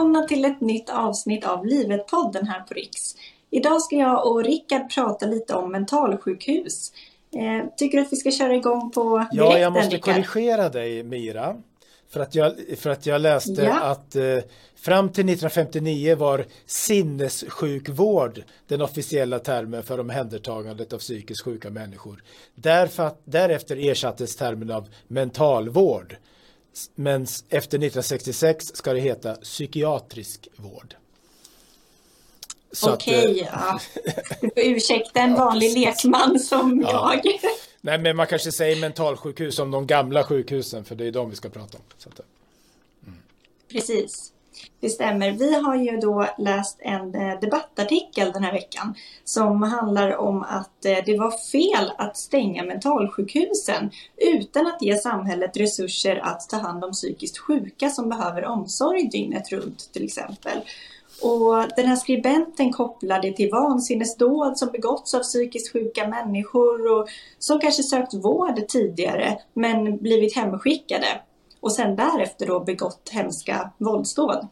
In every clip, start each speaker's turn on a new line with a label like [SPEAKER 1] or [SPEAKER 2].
[SPEAKER 1] välkomna till ett nytt avsnitt av Livet-podden här på Riks. Idag ska jag och Rickard prata lite om mentalsjukhus. Eh, tycker du att vi ska köra igång på direkten,
[SPEAKER 2] Ja, jag måste
[SPEAKER 1] Rickard?
[SPEAKER 2] korrigera dig Mira. För att jag, för att jag läste
[SPEAKER 1] Ja.
[SPEAKER 2] att eh, fram till 1959 var sinnessjukvård den officiella termen för omhändertagandet av psykiskt sjuka människor. Därför, därefter ersattes termen av mentalvård. Men efter 1966 ska det heta psykiatrisk vård. Så eh,
[SPEAKER 1] Okej, ja. Du får ursäkta en vanlig lekman som
[SPEAKER 2] Ja.
[SPEAKER 1] jag.
[SPEAKER 2] Nej, men man kanske säger mentalsjukhus om de gamla sjukhusen, för det är de vi ska prata om. Att,
[SPEAKER 1] Precis. Det stämmer. Vi har ju då läst en eh, debattartikel den här veckan som handlar om att eh, det var fel att stänga mentalsjukhusen utan att ge samhället resurser att ta hand om psykiskt sjuka som behöver omsorg dygnet runt till exempel. Och den här skribenten kopplar det till vansinnesdåd som begåtts av psykiskt sjuka människor och som kanske sökt vård tidigare men blivit hemskickade och sen därefter då begått hemska våldsdåd.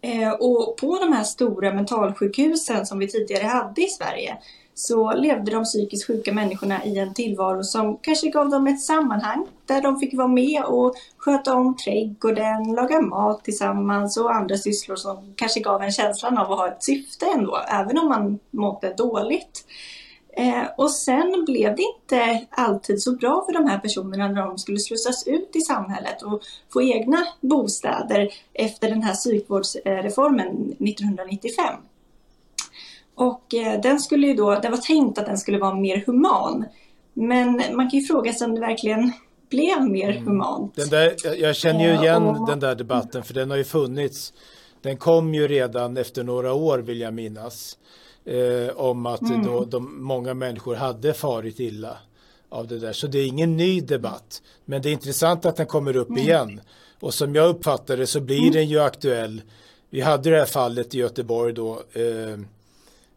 [SPEAKER 1] Eh, och på de här stora mentalsjukhusen som vi tidigare hade i Sverige så levde de psykiskt sjuka människorna i en tillvaro som kanske gav dem ett sammanhang där de fick vara med och sköta om trädgården, laga mat tillsammans och andra sysslor som kanske gav en känslan av att ha ett syfte ändå, även om man mådde dåligt. Eh, och sen blev det inte alltid så bra för de här personerna när de skulle slussas ut i samhället och få egna bostäder efter den här psykvårdsreformen 1995. Och eh, den skulle ju då, det var tänkt att den skulle vara mer human. Men man kan ju fråga sig om det verkligen blev mer humant.
[SPEAKER 2] Den där, jag- känner ju
[SPEAKER 1] Ja,
[SPEAKER 2] igen
[SPEAKER 1] och-
[SPEAKER 2] den där debatten för den har ju funnits. Den kom ju redan efter några år vill jag minnas. Eh, om att
[SPEAKER 1] Mm.
[SPEAKER 2] då, de, många människor hade farit illa av det där. Så det är ingen ny debatt. Men det är intressant att den kommer upp igen. Och som jag uppfattar det så blir
[SPEAKER 1] Mm.
[SPEAKER 2] den ju aktuell. Vi hade det här fallet i Göteborg då. Eh,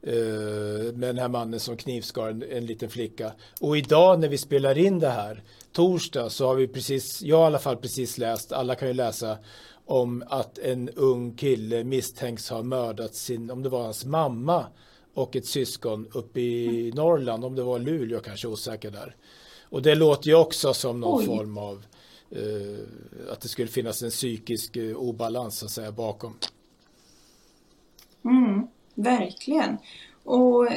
[SPEAKER 2] eh, med den här mannen som knivskar en, en liten flicka. Och idag när vi spelar in det här, torsdag, så har vi precis, jag har i alla fall precis läst, alla kan ju läsa, om att en ung kille misstänks ha mördat sin, om det var hans mamma och ett syskon uppe i Norrland, om det var Luleå kanske, osäker där. Och det låter ju också som någon
[SPEAKER 1] Oj.
[SPEAKER 2] form av eh, att det skulle finnas en psykisk eh, obalans så att säga bakom.
[SPEAKER 1] Mm, verkligen. Och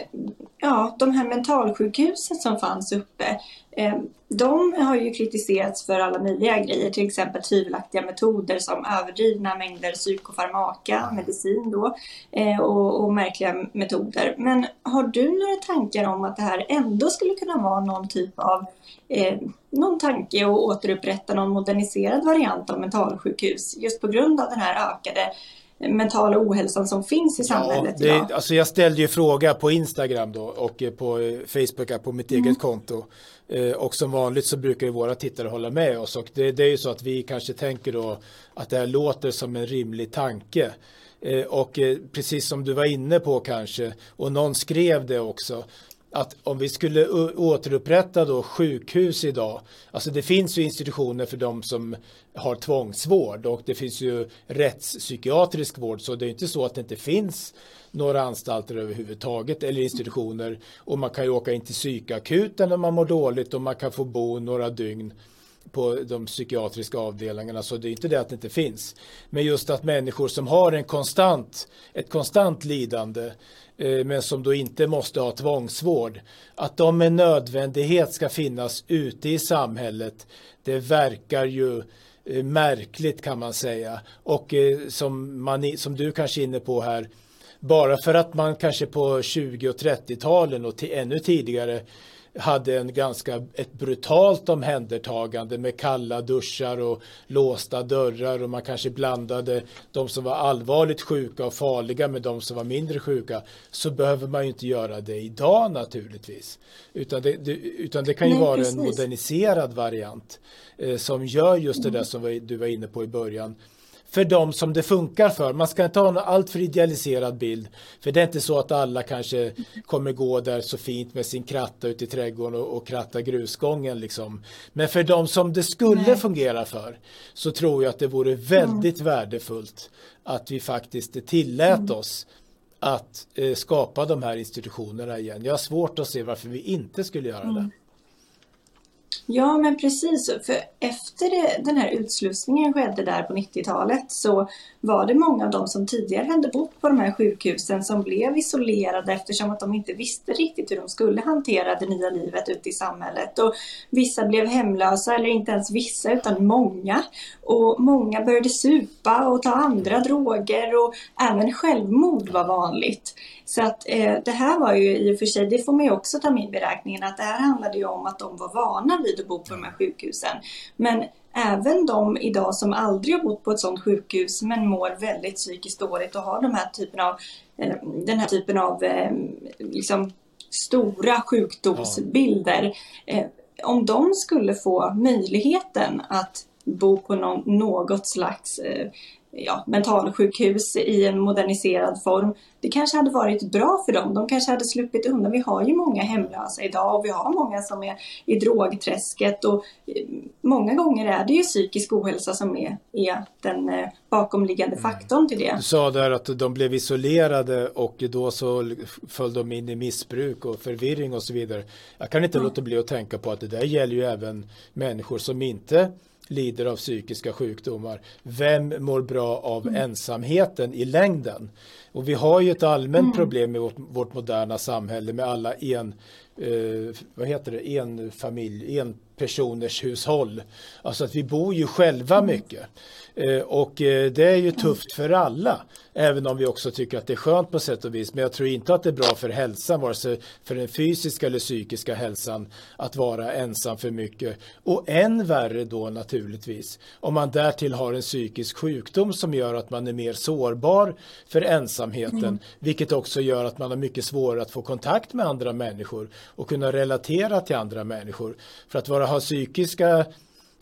[SPEAKER 1] ja, de här mentalsjukhusen som fanns uppe, eh, de har ju kritiserats för alla möjliga grejer, till exempel tvivelaktiga metoder som överdrivna mängder psykofarmaka, medicin då, eh, och, och märkliga metoder. Men har du några tankar om att det här ändå skulle kunna vara någon typ av eh, någon tanke att återupprätta någon moderniserad variant av mentalsjukhus just på grund av den här ökade mentala ohälsan som finns i samhället
[SPEAKER 2] det,
[SPEAKER 1] idag.
[SPEAKER 2] alltså jag ställde ju fråga på Instagram då och eh, på eh, Facebook här på mitt
[SPEAKER 1] Mm.
[SPEAKER 2] eget konto. Eh, Och som vanligt så brukar ju våra tittare hålla med oss och det, det är ju så att vi kanske tänker då att det här låter som en rimlig tanke. Eh, Och eh, precis som du var inne på kanske och någon skrev det också att om vi skulle återupprätta då sjukhus idag, alltså det finns ju institutioner för de som har tvångsvård och det finns ju rättspsykiatrisk vård så det är inte så att det inte finns några anstalter överhuvudtaget eller institutioner. Och man kan ju åka in till psykakuten när man mår dåligt och man kan få bo några dygn på de psykiatriska avdelningarna så det är inte det att det inte finns. Men just att människor som har en konstant, ett konstant lidande eh, men som då inte måste ha tvångsvård, att de med nödvändighet ska finnas ute i samhället, det verkar ju eh, märkligt kan man säga. Och eh, som, man, som du kanske är inne på här, bara för att man kanske på 20 och 30-talen och ännu tidigare hade en ganska ett brutalt omhändertagande med kalla duschar och låsta dörrar och man kanske blandade de som var allvarligt sjuka och farliga med de som var mindre sjuka så behöver man ju inte göra det idag naturligtvis utan det, det, utan det kan ju
[SPEAKER 1] Nej,
[SPEAKER 2] vara
[SPEAKER 1] precis.
[SPEAKER 2] en moderniserad variant eh, som gör just det där som vi- du var inne på i början för de som det funkar för. Man ska inte ha en alltför idealiserad bild. För det är inte så att alla kanske kommer gå där så fint med sin kratta ute i trädgården och, och kratta grusgången. Liksom. Men för de som det skulle Nej. fungera för så tror jag att det vore väldigt mm. värdefullt att vi faktiskt tillät mm. oss att eh, skapa de här institutionerna igen. Jag har svårt att se varför vi inte skulle göra mm. det.
[SPEAKER 1] Ja, men precis. För efter det, den här utslussningen skedde där på 90-talet så var det många av dem som tidigare hade bott på de här sjukhusen som blev isolerade eftersom att de inte visste riktigt hur de skulle hantera det nya livet ute i samhället. Och vissa blev hemlösa, eller inte ens vissa utan många. Och många började supa och ta andra droger och även självmord var vanligt. Så att eh, det här var ju i och för sig, det får man ju också ta med i beräkningen, att det här handlade ju om att de var vana vid att bo på de här sjukhusen. Men även de idag som aldrig har bott på ett sådant sjukhus men mår väldigt psykiskt dåligt och har de här typen av, eh, den här typen av eh, liksom, stora sjukdomsbilder. Eh, om de skulle få möjligheten att bo på någon, något slags eh, ja, mentalsjukhus i en moderniserad form. Det kanske hade varit bra för dem. De kanske hade sluppit undan. Vi har ju många hemlösa idag och vi har många som är i drogträsket och eh, många gånger är det ju psykisk ohälsa som är, är den eh, bakomliggande mm. faktorn till det.
[SPEAKER 2] Du sa där att de blev isolerade och då så föll de in i missbruk och förvirring och så vidare. Jag kan inte mm. låta bli att tänka på att det där gäller ju även människor som inte lider av psykiska sjukdomar. Vem mår bra av mm. ensamheten i längden? Och vi har ju ett allmänt mm. problem i vårt, vårt, moderna samhälle med alla en, eh, vad heter det, en familj, en personers hushåll. Alltså att vi bor ju själva mm. mycket. Eh, och eh, det är ju tufft för alla. Även om vi också tycker att det är skönt på sätt och vis. Men jag tror inte att det är bra för hälsan, vare sig för den fysiska eller psykiska hälsan, att vara ensam för mycket. Och än värre då naturligtvis, om man därtill har en psykisk sjukdom som gör att man är mer sårbar för ensamheten. Mm. Vilket också gör att man har mycket svårare att få kontakt med andra människor och kunna relatera till andra människor. För att vara, ha psykiska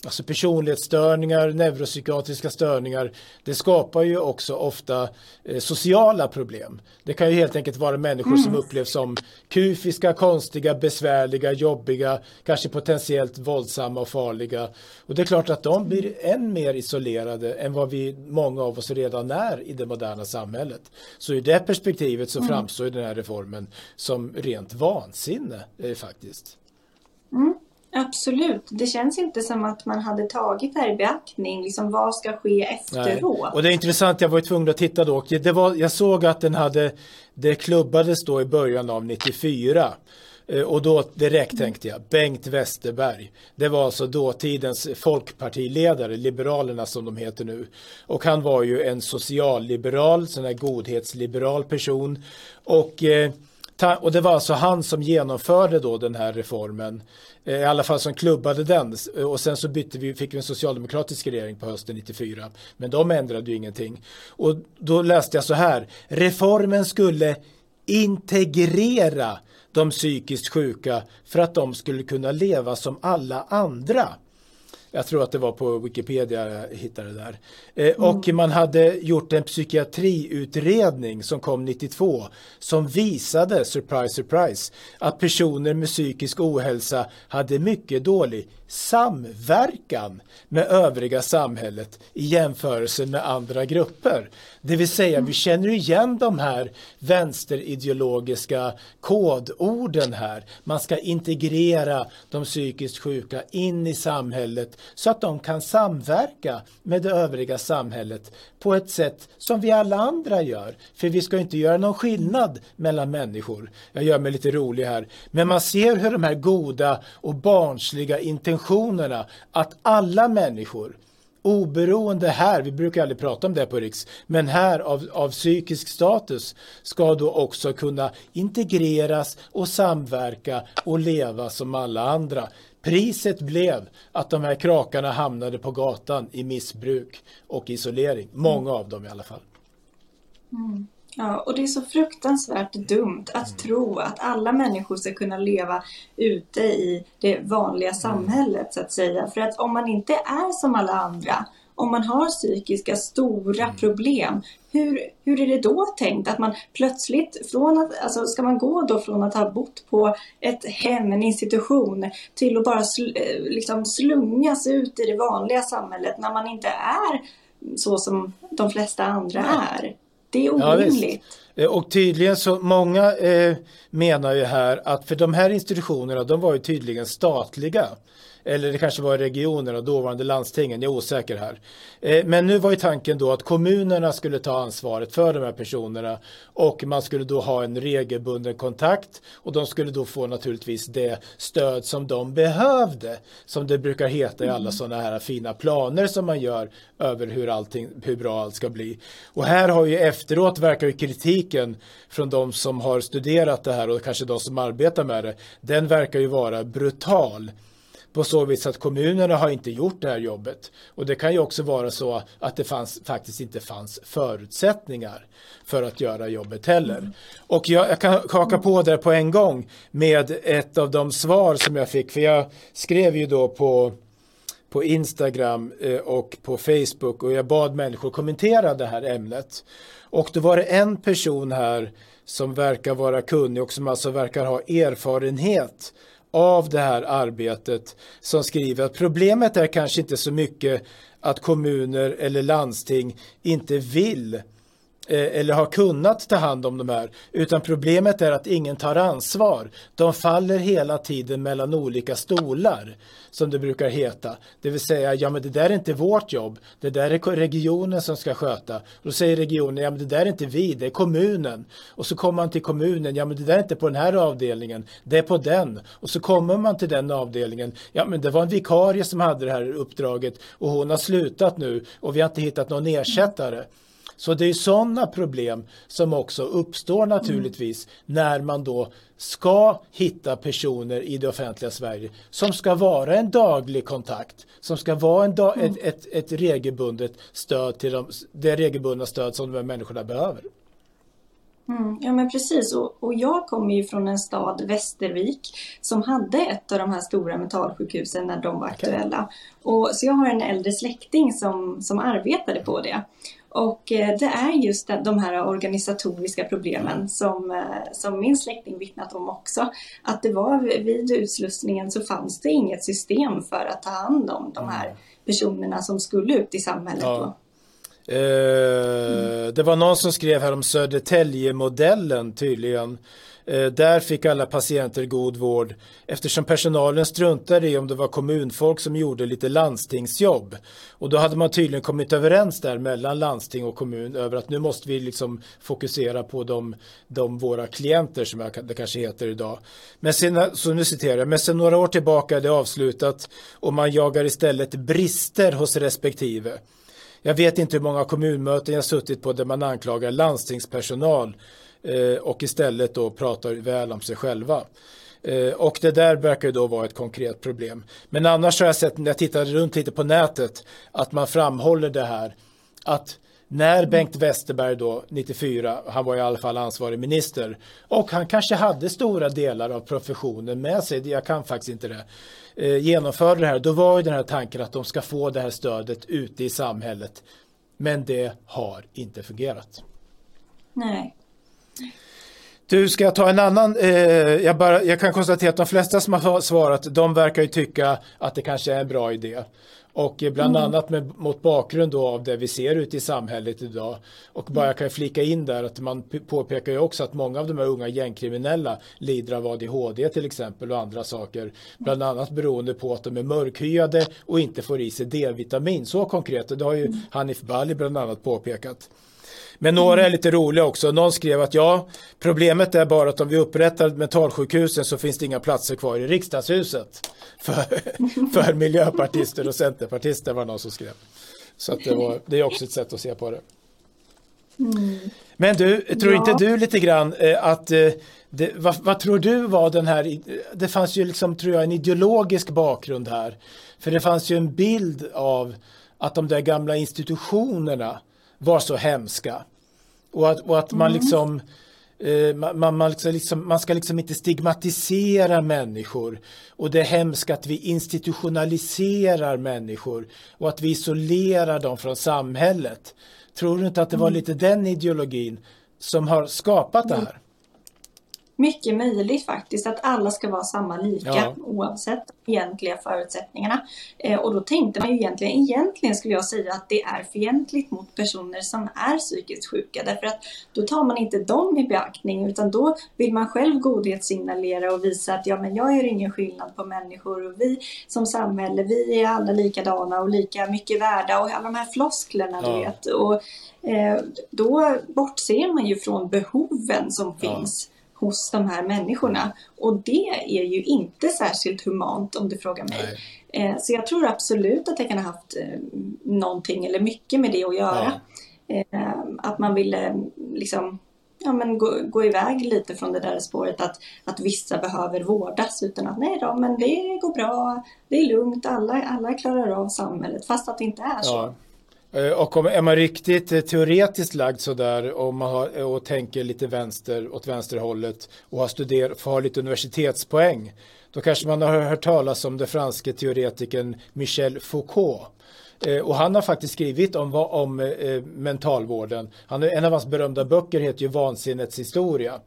[SPEAKER 2] Alltså personlighetsstörningar, neuropsykiatriska störningar, det skapar ju också ofta eh, sociala problem. Det kan ju helt enkelt vara människor mm. som upplevs som kufiska, konstiga, besvärliga, jobbiga, kanske potentiellt våldsamma och farliga. Och det är klart att de blir än mer isolerade än vad vi, många av oss redan är i det moderna samhället. Så i det perspektivet så mm. framstår den här reformen som rent vansinne eh, faktiskt.
[SPEAKER 1] Mm. Absolut. Det känns inte som att man hade tagit det här i beaktning. Liksom, vad ska ske efteråt?
[SPEAKER 2] Nej. Och det är intressant, jag var tvungen att titta då. Det var, jag såg att den hade, det klubbades då i början av 94. Eh, och då direkt tänkte jag, Bengt Westerberg. Det var alltså dåtidens folkpartiledare, Liberalerna som de heter nu. Och han var ju en socialliberal, sån här godhetsliberal person. Och eh, och det var alltså han som genomförde då den här reformen. Eh, I alla fall som klubbade den. Eh, och sen så bytte vi, fick vi en socialdemokratisk regering på hösten 94. Men de ändrade ju ingenting. Och då läste jag så här. Reformen skulle integrera de psykiskt sjuka för att de skulle kunna leva som alla andra. Jag tror att det var på Wikipedia jag hittade det där. Eh, mm. Och man hade gjort en psykiatriutredning som kom 92 som visade, surprise surprise, att personer med psykisk ohälsa hade mycket dålig samverkan med övriga samhället i jämförelse med andra grupper. Det vill säga vi känner igen de här vänsterideologiska kodorden här. Man ska integrera de psykiskt sjuka in i samhället så att de kan samverka med det övriga samhället på ett sätt som vi alla andra gör. För vi ska inte göra någon skillnad mellan människor. Jag gör mig lite rolig här. Men man ser hur de här goda och barnsliga intentionerna att alla människor oberoende här, vi brukar aldrig prata om det på Riks, men här av, av psykisk status ska då också kunna integreras och samverka och leva som alla andra. Priset blev att de här krakarna hamnade på gatan i missbruk och isolering. Många av dem i alla fall.
[SPEAKER 1] Mm. Ja, och det är så fruktansvärt dumt att mm. tro att alla människor ska kunna leva ute i det vanliga mm. samhället så att säga. För att om man inte är som alla andra om man har psykiska stora mm. problem, hur, hur är det då tänkt att man plötsligt från att, alltså ska man gå då från att ha bott på ett hem, en institution till att bara sl, eh, liksom slungas ut i det vanliga samhället när man inte är så som de flesta andra är. Det är orimligt.
[SPEAKER 2] Ja, och tydligen så många eh, menar ju här att för de här institutionerna de var ju tydligen statliga eller det kanske var regionerna, dåvarande landstingen, jag är osäker här. Eh, men nu var ju tanken då att kommunerna skulle ta ansvaret för de här personerna och man skulle då ha en regelbunden kontakt och de skulle då få naturligtvis det stöd som de behövde, som det brukar heta i alla mm. sådana här fina planer som man gör över hur, allting, hur bra allt ska bli. Och här har ju efteråt verkar ju kritiken från de som har studerat det här och kanske de som arbetar med det, den verkar ju vara brutal på så vis att kommunerna har inte gjort det här jobbet. Och det kan ju också vara så att det fanns, faktiskt inte fanns förutsättningar för att göra jobbet heller. Mm. Och jag, jag, kan haka på där på en gång med ett av de svar som jag fick, för jag skrev ju då på på Instagram eh, och på Facebook och jag bad människor kommentera det här ämnet. Och då var det en person här som verkar vara kunnig och som alltså verkar ha erfarenhet av det här arbetet som skriver att problemet är kanske inte så mycket att kommuner eller landsting inte vill Eh, eller har kunnat ta hand om de här. Utan problemet är att ingen tar ansvar. De faller hela tiden mellan olika stolar, som det brukar heta. Det vill säga, ja men det där är inte vårt jobb. Det där är regionen som ska sköta. Då säger regionen, ja men det där är inte vi, det är kommunen. Och så kommer man till kommunen, ja men det där är inte på den här avdelningen, det är på den. Och så kommer man till den avdelningen, ja men det var en vikarie som hade det här uppdraget och hon har slutat nu och vi har inte hittat någon ersättare. Så det är sådana problem som också uppstår naturligtvis mm. när man då ska hitta personer i det offentliga Sverige som ska vara en daglig kontakt, som ska vara en dag, mm. ett, ett, ett regelbundet stöd till de, det regelbundna stöd som de här människorna behöver.
[SPEAKER 1] Mm, ja men precis och, och, jag kommer ju från en stad, Västervik, som hade ett av de här stora mentalsjukhusen när de var aktuella. Och, så jag har en äldre släkting som, som arbetade på det. Och eh, det är just de här organisatoriska problemen som, eh, som min släkting vittnat om också. Att det var vid utslussningen så fanns det inget system för att ta hand om de här mm. personerna som skulle ut i samhället. Ja.
[SPEAKER 2] Eh, mm. Det var någon som skrev här om Södertälje-modellen tydligen. Eh, där fick alla patienter god vård eftersom personalen struntade i om det var kommunfolk som gjorde lite landstingsjobb. Och då hade man tydligen kommit överens där mellan landsting och kommun över att nu måste vi liksom fokusera på de, de våra klienter som det kanske heter idag. Men sen, så nu citerar jag, men sen några år tillbaka är det avslutat och man jagar istället brister hos respektive. Jag vet inte hur många kommunmöten jag suttit på där man anklagar landstingspersonal Eh, och istället då pratar väl om sig själva. Eh, och det där verkar då vara ett konkret problem. Men annars har jag sett när jag tittade runt lite på nätet att man framhåller det här att när Bengt Westerberg då 94, han var i alla fall ansvarig minister och han kanske hade stora delar av professionen med sig, jag kan faktiskt inte det, eh, genomförde det här, då var ju den här tanken att de ska få det här stödet ute i samhället. Men det har inte fungerat.
[SPEAKER 1] Nej.
[SPEAKER 2] Du, ska jag ta en annan? Eh, jag, bara, jag kan konstatera att de flesta som har svarat, de verkar ju tycka att det kanske är en bra idé. Och bland mm. annat med, mot bakgrund av det vi ser ute i samhället idag. Och bara jag kan flika in där att man påpekar ju också att många av de här unga gängkriminella lider av ADHD till exempel och andra saker. Bland annat beroende på att de är mörkhyade och inte får i sig D-vitamin. Så konkret, det har ju mm. Hanif Bali bland annat påpekat. Men några är lite roliga också. Någon skrev att ja, problemet är bara att om vi upprättar mentalsjukhusen så finns det inga platser kvar i riksdagshuset. För, för miljöpartister och centerpartister var någon som skrev. Så att det, var, det är också ett sätt att se på det. Mm. Men du, tror ja. inte du lite grann eh, att eh, det, vad, vad, tror du var den här, det fanns ju liksom tror jag en ideologisk bakgrund här. För det fanns ju en bild av att de där gamla institutionerna var så hemska. Och att, och att man mm. liksom Eh, man, man, liksom, man, ska liksom inte stigmatisera människor och det är hemskt att vi institutionaliserar människor och att vi isolerar dem från samhället. Tror du inte att det var mm. lite den ideologin som har skapat det här?
[SPEAKER 1] Mycket möjligt faktiskt att alla ska vara samma lika ja. oavsett egentliga förutsättningarna. Eh, och då tänkte man ju egentligen, egentligen skulle jag säga att det är fientligt mot personer som är psykiskt sjuka därför att då tar man inte dem i beaktning utan då vill man själv godhetssignalera och visa att ja men jag gör ingen skillnad på människor och vi som samhälle vi är alla likadana och lika mycket värda och alla de här flosklerna ja. du vet. Och, eh, då bortser man ju från behoven som ja. finns hos de här människorna. Och det är ju inte särskilt humant om du frågar mig. Eh, så jag tror absolut att det kan ha haft eh, någonting eller mycket med det att göra. Ja. Eh, att man ville liksom ja, men gå, gå iväg lite från det där spåret att, att vissa behöver vårdas utan att nej då, men det går bra, det är lugnt, alla, alla klarar av samhället fast att det inte är så. Ja.
[SPEAKER 2] Eh, och om är man riktigt eh, teoretiskt lagd sådär och, man har, och tänker lite vänster åt vänsterhållet och har studerat, har lite universitetspoäng då kanske man har hört talas om den franske teoretikern Michel Foucault. Eh, och han har faktiskt skrivit om, om eh, mentalvården. Han, en av hans berömda böcker heter ju Vansinnets historia.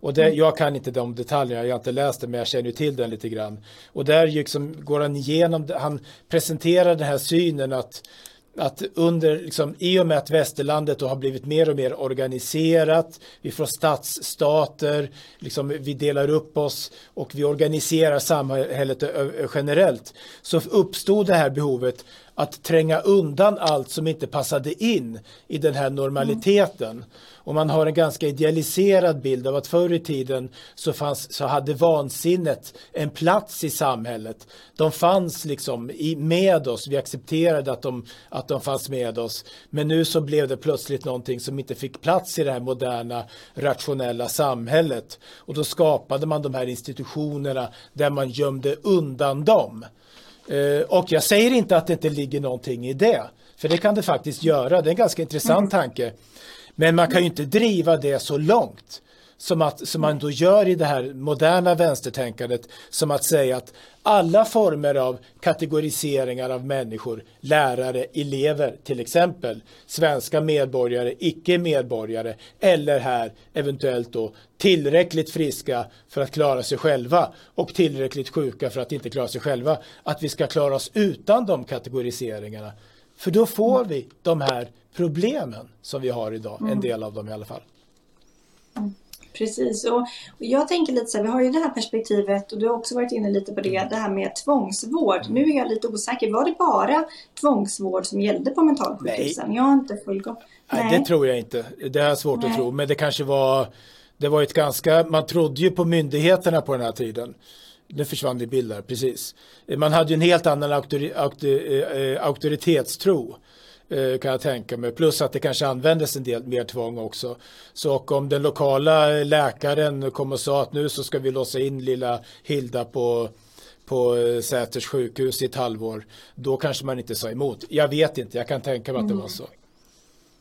[SPEAKER 2] Och det, mm. jag kan inte de detaljerna, jag har inte läst det men jag känner till den lite grann. Och där liksom går han igenom, han presenterar den här synen att att under, liksom, i och med att västerlandet då har blivit mer och mer organiserat, vi får stadsstater, liksom, vi delar upp oss och vi organiserar samhället generellt, så uppstod det här behovet att tränga undan allt som inte passade in i den här normaliteten. Mm. Och man har en ganska idealiserad bild av att förr i tiden så, fanns, så hade vansinnet en plats i samhället. De fanns liksom i, med oss, vi accepterade att de, att de fanns med oss. Men nu så blev det plötsligt någonting som inte fick plats i det här moderna rationella samhället. Och då skapade man de här institutionerna där man gömde undan dem. Eh, och jag säger inte att det inte ligger någonting i det. För det kan det faktiskt göra. Det är en ganska intressant mm. tanke. Men man kan ju inte driva det så långt som, att, som man då gör i det här moderna vänstertänkandet som att säga att alla former av kategoriseringar av människor, lärare, elever till exempel, svenska medborgare, icke medborgare eller här eventuellt då tillräckligt friska för att klara sig själva och tillräckligt sjuka för att inte klara sig själva, att vi ska klara oss utan de kategoriseringarna. För då får vi de här problemen som vi har idag, en mm. del av dem i alla fall.
[SPEAKER 1] Mm. Precis, och jag tänker lite så här, vi har ju det här perspektivet och du har också varit inne lite på det, det här med tvångsvård. Nu är jag lite osäker, var det bara tvångsvård som gällde på mentalsjukhusen? Jag har inte fullgått.
[SPEAKER 2] Nej. Nej, det tror jag inte. Det är svårt Nej. att tro, men det kanske var, det var ett ganska, man trodde ju på myndigheterna på den här tiden. Nu försvann det bilder, precis. Man hade ju en helt annan auktori, auktori, eh, auktoritetstro Eh, kan jag tänka mig. Plus att det kanske användes en del mer tvång också. Så om den lokala läkaren kom och sa att nu så ska vi låsa in lilla Hilda på på eh, Säters sjukhus i ett halvår. Då kanske man inte sa emot. Jag vet inte, jag kan tänka mig att det var så.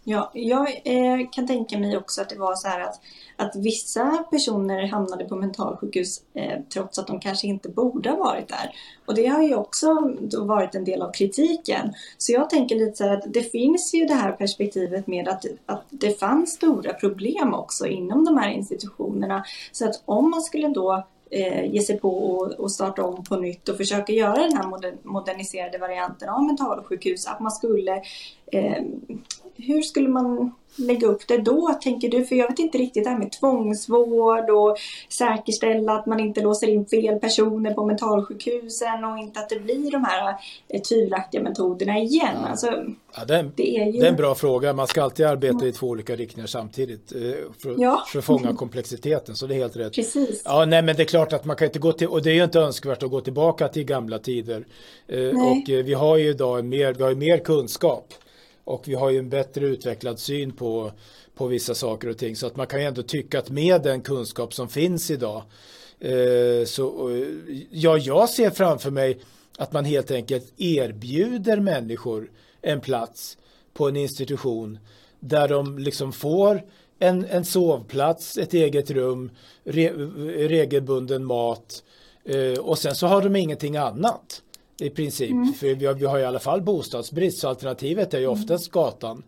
[SPEAKER 1] Ja, jag eh, kan tänka mig också att det var så här att, att vissa personer hamnade på mentalsjukhus eh, trots att de kanske inte borde ha varit där. Och det har ju också varit en del av kritiken. Så jag tänker lite så här att det finns ju det här perspektivet med att, att det fanns stora problem också inom de här institutionerna. Så att om man skulle då eh, ge sig på och, och, starta om på nytt och försöka göra den här moderniserade varianten av mentalsjukhus. Att man skulle eh, hur skulle man lägga upp det då, tänker du? För jag vet inte riktigt det här med tvångsvård och säkerställa att man inte låser in fel personer på mentalsjukhusen och inte att det blir de här eh, tvivelaktiga metoderna igen. Ja. Alltså,
[SPEAKER 2] ja, det, är, det, är ju... det är en bra fråga. Man ska alltid arbeta i två olika riktningar samtidigt eh, för, ja. för att fånga komplexiteten. Så det är helt rätt.
[SPEAKER 1] Precis.
[SPEAKER 2] Ja, nej, men det är klart att man kan inte gå till, och det är ju inte önskvärt att gå tillbaka till gamla tider. Eh, och vi har ju idag mer, vi har mer kunskap. Och vi har ju en bättre utvecklad syn på, på vissa saker och ting. Så att man kan ju ändå tycka att med den kunskap som finns idag eh, så eh, ja, jag ser framför mig att man helt enkelt erbjuder människor en plats på en institution där de liksom får en, en sovplats, ett eget rum, re, regelbunden mat eh, och sen så har de ingenting annat i princip. Mm. För vi har, vi har i alla fall bostadsbrist så alternativet är ju mm. oftast gatan.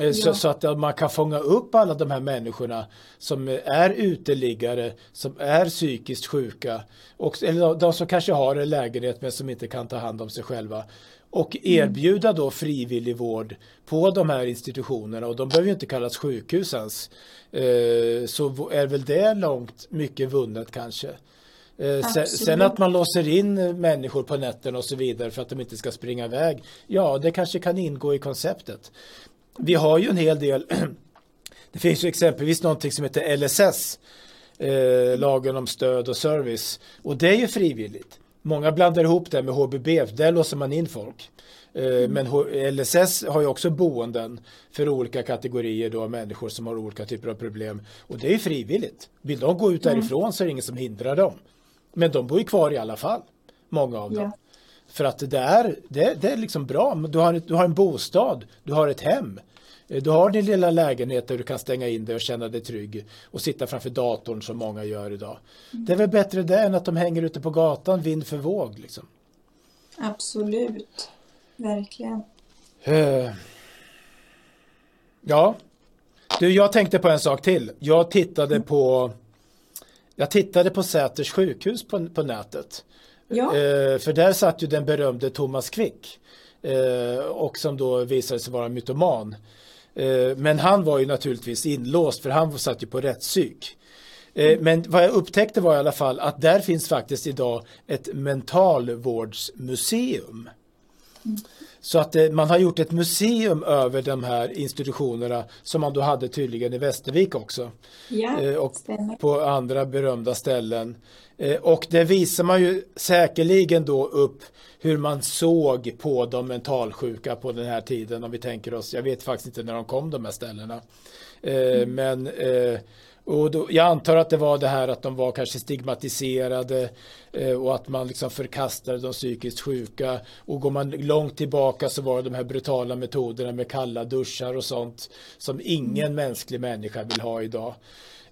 [SPEAKER 2] Eh, så, ja. så, att man kan fånga upp alla de här människorna som är uteliggare, som är psykiskt sjuka och, eller de som kanske har en lägenhet men som inte kan ta hand om sig själva och mm. erbjuda då frivillig vård på de här institutionerna och de behöver ju inte kallas sjukhus ens. Eh, så är väl det långt mycket vunnet kanske. Eh, sen att man låser in människor på nätterna och så vidare för att de inte ska springa iväg. Ja, det kanske kan ingå i konceptet. Vi har ju en hel del. Det finns ju exempelvis någonting som heter LSS. Eh, lagen om stöd och service. Och det är ju frivilligt. Många blandar ihop det med HBB, där låser man in folk. Mm. Men LSS har ju också boenden för olika kategorier då människor som har olika typer av problem. Och det är frivilligt. Vill de gå ut mm. därifrån så är det ingen som hindrar dem. Men de bor ju kvar i alla fall, många av dem. Ja. För att det är, det, det är liksom bra. Du har, du har en bostad, du har ett hem. Eh, du har din lilla lägenhet där du kan stänga in dig och känna dig trygg och sitta framför datorn som många gör idag. Mm. Det är väl bättre det än att de hänger ute på gatan vind för våg. Liksom.
[SPEAKER 1] Absolut, verkligen. Uh,
[SPEAKER 2] ja, du, jag tänkte på en sak till. Jag tittade mm. på jag tittade på Säters sjukhus på, på nätet. Ja. Uh, för där satt ju den berömde Thomas Quick. Uh, och som då visade sig vara mytoman. Eh, men han var ju naturligtvis inlåst för han satt ju på rättspsyk. Eh, men vad jag upptäckte var i alla fall att där finns faktiskt idag ett mentalvårdsmuseum. Så att eh, man har gjort ett museum över de här institutionerna som man då hade tydligen i Västervik också.
[SPEAKER 1] Ja,
[SPEAKER 2] och stämmer. på andra berömda ställen. Och det visar man ju säkerligen då upp hur man såg på de mentalsjuka på den här tiden om vi tänker oss, jag vet faktiskt inte när de kom de här ställena. Eh, mm. Men eh, och då, jag antar att det var det här att de var kanske stigmatiserade eh, och att man liksom förkastade de psykiskt sjuka. Och går man långt tillbaka så var det de här brutala metoderna med kalla duschar och sånt som ingen mm. mänsklig människa vill ha idag.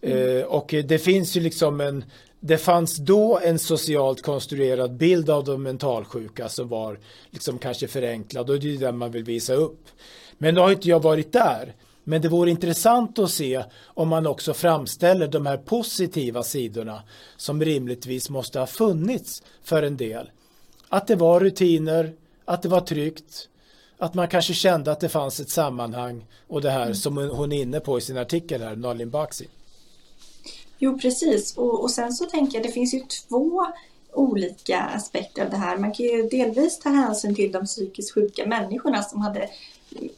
[SPEAKER 2] Mm. Eh, och det finns ju liksom en det fanns då en socialt konstruerad bild av de mentalsjuka som var liksom kanske förenklad och det är den man vill visa upp. Men nu har inte jag varit där. Men det vore intressant att se om man också framställer de här positiva sidorna som rimligtvis måste ha funnits för en del. Att det var rutiner, att det var tryggt, att man kanske kände att det fanns ett sammanhang och det här mm. som hon är inne på i sin artikel här, Nalin Baksi.
[SPEAKER 1] Jo, precis. Och, och sen så tänker jag, det finns ju två olika aspekter av det här. Man kan ju delvis ta hänsyn till de psykiskt sjuka människorna som hade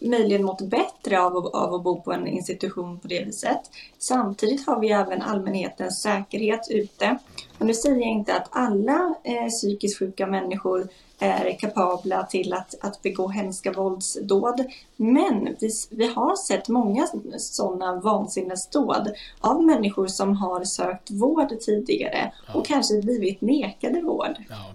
[SPEAKER 1] möjligen mått bättre av, av att bo på en institution på det viset. Samtidigt har vi även allmänhetens säkerhet ute. Och nu säger jag inte att alla eh, psykiskt sjuka människor är kapabla till att, att begå hemska våldsdåd. Men vi, vi har sett många sådana vansinnesdåd av människor som har sökt vård tidigare ja. och kanske blivit nekade vård. Ja.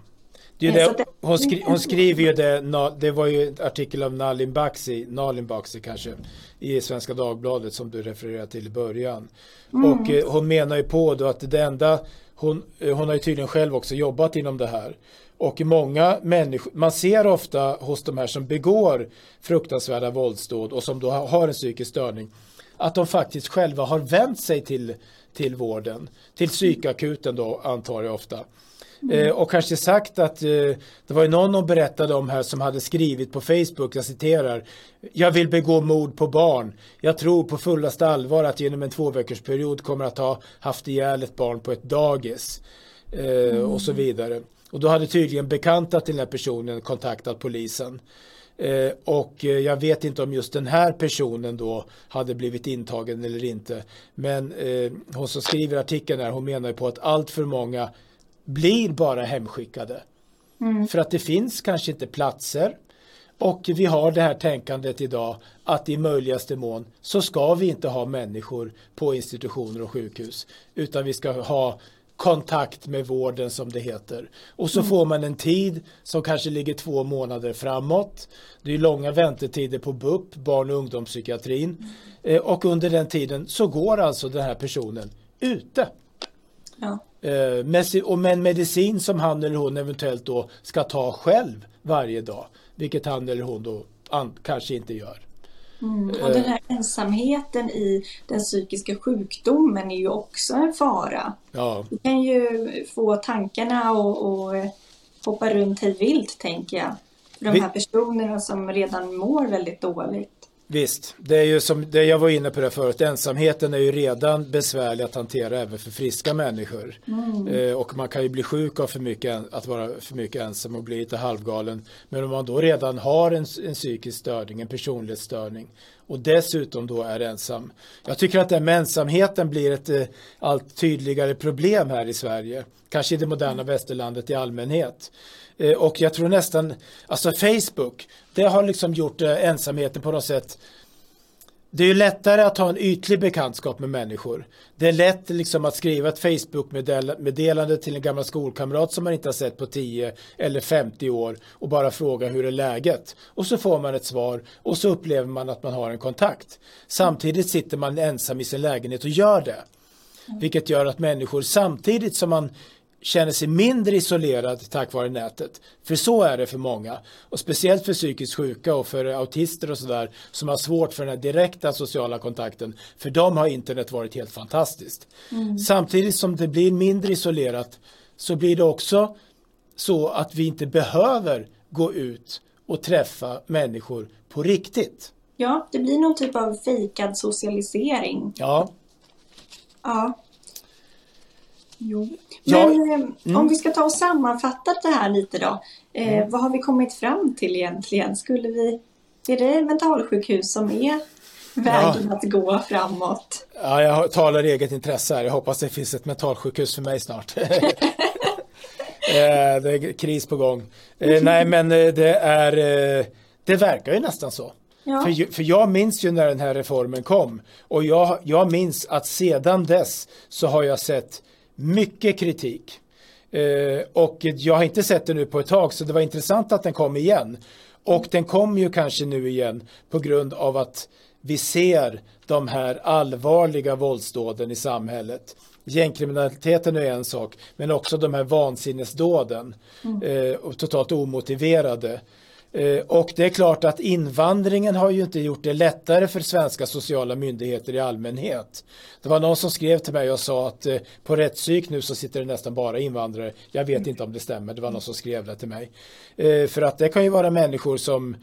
[SPEAKER 2] Det det, hon, skri, hon, skriver ju det, det var ju en artikel av Nalin Baksi, Nalin Baksi kanske, i Svenska Dagbladet som du refererade till i början. Mm. Och eh, hon menar ju på då att det enda, hon, eh, hon har ju tydligen själv också jobbat inom det här. Och många människor, man ser ofta hos de här som begår fruktansvärda våldsdåd och som då har en psykisk störning att de faktiskt själva har vänt sig till, till vården, till psykakuten då antar jag ofta. Mm. Eh, och kanske sagt att eh, det var ju någon hon berättade om här som hade skrivit på Facebook, jag citerar, jag vill begå mord på barn. Jag tror på fullaste allvar att genom en tvåveckorsperiod kommer att ha haft ihjäl ett barn på ett dagis. Eh, mm. Och så vidare. Och då hade tydligen bekanta till den här personen kontaktat polisen. Eh, och jag vet inte om just den här personen då hade blivit intagen eller inte. Men eh, hon som skriver artikeln här, hon menar på att allt för många blir bara hemskickade. Mm. För att det finns kanske inte platser. Och vi har det här tänkandet idag att i möjligaste mån så ska vi inte ha människor på institutioner och sjukhus. Utan vi ska ha kontakt med vården som det heter. Och så mm. får man en tid som kanske ligger två månader framåt. Det är långa väntetider på BUP, barn och ungdomspsykiatrin. Mm. och under den tiden så går alltså den här personen ute. Ja. Eh, med, och med en medicin som han eller hon eventuellt då ska ta själv varje dag. Vilket han eller hon då an, kanske inte gör.
[SPEAKER 1] Mm. Och den här ensamheten i den psykiska sjukdomen är ju också en fara. Ja. Det kan ju få tankarna att hoppa runt hej vilt tänker jag. För de här personerna som redan mår väldigt dåligt.
[SPEAKER 2] Visst, det är ju som det jag var inne på det förut, ensamheten är ju redan besvärlig att hantera även för friska människor. Mm. Eh, och man kan ju bli sjuk av för mycket, att vara för mycket ensam och bli lite halvgalen. Men om man då redan har en, en psykisk störning, en personlighetsstörning och dessutom då är ensam. Jag tycker att den med ensamheten blir ett eh, allt tydligare problem här i Sverige. Kanske i det moderna västerlandet i allmänhet. Eh, och jag tror nästan, alltså Facebook, det har liksom gjort eh, ensamheten på något sätt det är ju lättare att ha en ytlig bekantskap med människor. Det är lätt liksom att skriva ett Facebook-meddelande till en gammal skolkamrat som man inte har sett på 10 eller 50 år och bara fråga hur är läget? Och så får man ett svar och så upplever man att man har en kontakt. Samtidigt sitter man ensam i sin lägenhet och gör det. Vilket gör att människor samtidigt som man känner sig mindre isolerad tack vare nätet. För så är det för många. Och speciellt för psykiskt sjuka och för autister och sådär som har svårt för den här direkta sociala kontakten. För dem har internet varit helt fantastiskt. Mm. Samtidigt som det blir mindre isolerat så blir det också så att vi inte behöver gå ut och träffa människor på riktigt.
[SPEAKER 1] Ja, det blir någon typ av fejkad socialisering.
[SPEAKER 2] Ja.
[SPEAKER 1] Ja. Jo. Men ja, eh, mm. om vi ska ta och sammanfatta det här lite då. Eh, mm. Vad har vi kommit fram till egentligen? Skulle vi, är det mentalsjukhus som är vägen ja. att gå framåt?
[SPEAKER 2] Ja, jag talar eget intresse här. Jag hoppas det finns ett mentalsjukhus för mig snart. Eh, det är kris på gång. Eh, nej, men det är, det verkar ju nästan så. Ja. För, för jag minns ju när den här reformen kom och jag, jag minns att sedan dess så har jag sett mycket kritik. Eh, och jag har inte sett den nu på ett tag så det var intressant att den kom igen. Och den kom ju kanske nu igen på grund av att vi ser de här allvarliga våldsdåden i samhället. Gängkriminaliteten är en sak, men också de här vansinnesdåden. Mm. Eh, totalt omotiverade. Eh, och det är klart att invandringen har ju inte gjort det lättare för svenska sociala myndigheter i allmänhet. Det var någon som skrev till mig och sa att eh, på rättspsyk nu så sitter det nästan bara invandrare. Jag vet inte om det stämmer, det var någon som skrev det till mig. Eh, för att det kan ju vara människor som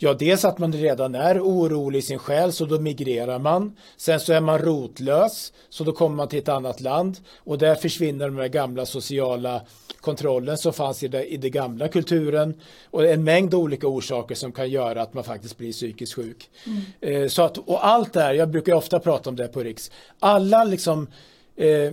[SPEAKER 2] Ja, dels att man redan är orolig i sin själ så då migrerar man. Sen så är man rotlös så då kommer man till ett annat land och där försvinner de här gamla sociala kontrollen som fanns i det, i det gamla kulturen och en mängd olika orsaker som kan göra att man faktiskt blir psykiskt sjuk. Mm. Eh, så att, och allt det här, jag brukar ofta prata om det på Riks, alla liksom eh,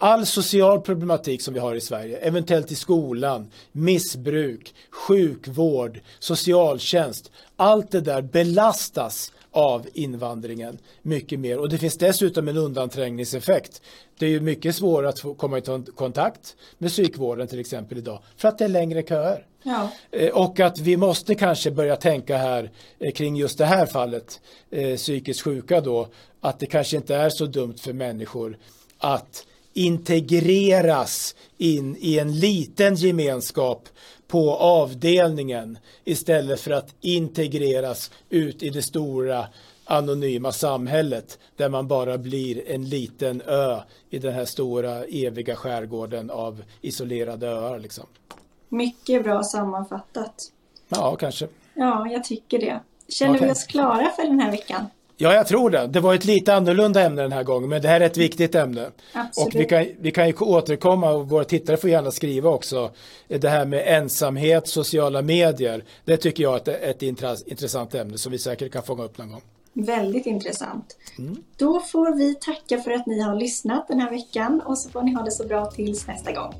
[SPEAKER 2] all social problematik som vi har i Sverige, eventuellt i skolan, missbruk, sjukvård, socialtjänst, allt det där belastas av invandringen mycket mer och det finns dessutom en undanträngningseffekt. Det är ju mycket svårare att få komma i kontakt med psykvården till exempel idag för att det är längre köer. Ja. Eh, och att vi måste kanske börja tänka här eh, kring just det här fallet, eh, psykiskt sjuka då, att det kanske inte är så dumt för människor att integreras in i en liten gemenskap på avdelningen istället för att integreras ut i det stora anonyma samhället där man bara blir en liten ö i den här stora eviga skärgården av isolerade öar. Liksom.
[SPEAKER 1] Mycket bra sammanfattat.
[SPEAKER 2] Ja, kanske.
[SPEAKER 1] Ja, jag tycker det. Känner okay. vi oss klara för den här veckan?
[SPEAKER 2] Ja, jag tror det. Det var ett lite annorlunda ämne den här gången, men det här är ett viktigt ämne. Absolut. Och vi kan, vi kan ju återkomma och våra tittare får gärna skriva också. Det här med ensamhet, sociala medier. Det tycker jag är ett, ett intressant ämne som vi säkert kan fånga upp någon gång.
[SPEAKER 1] Väldigt intressant. Mm. Då får vi tacka för att ni har lyssnat den här veckan och så får ni ha det så bra tills nästa gång.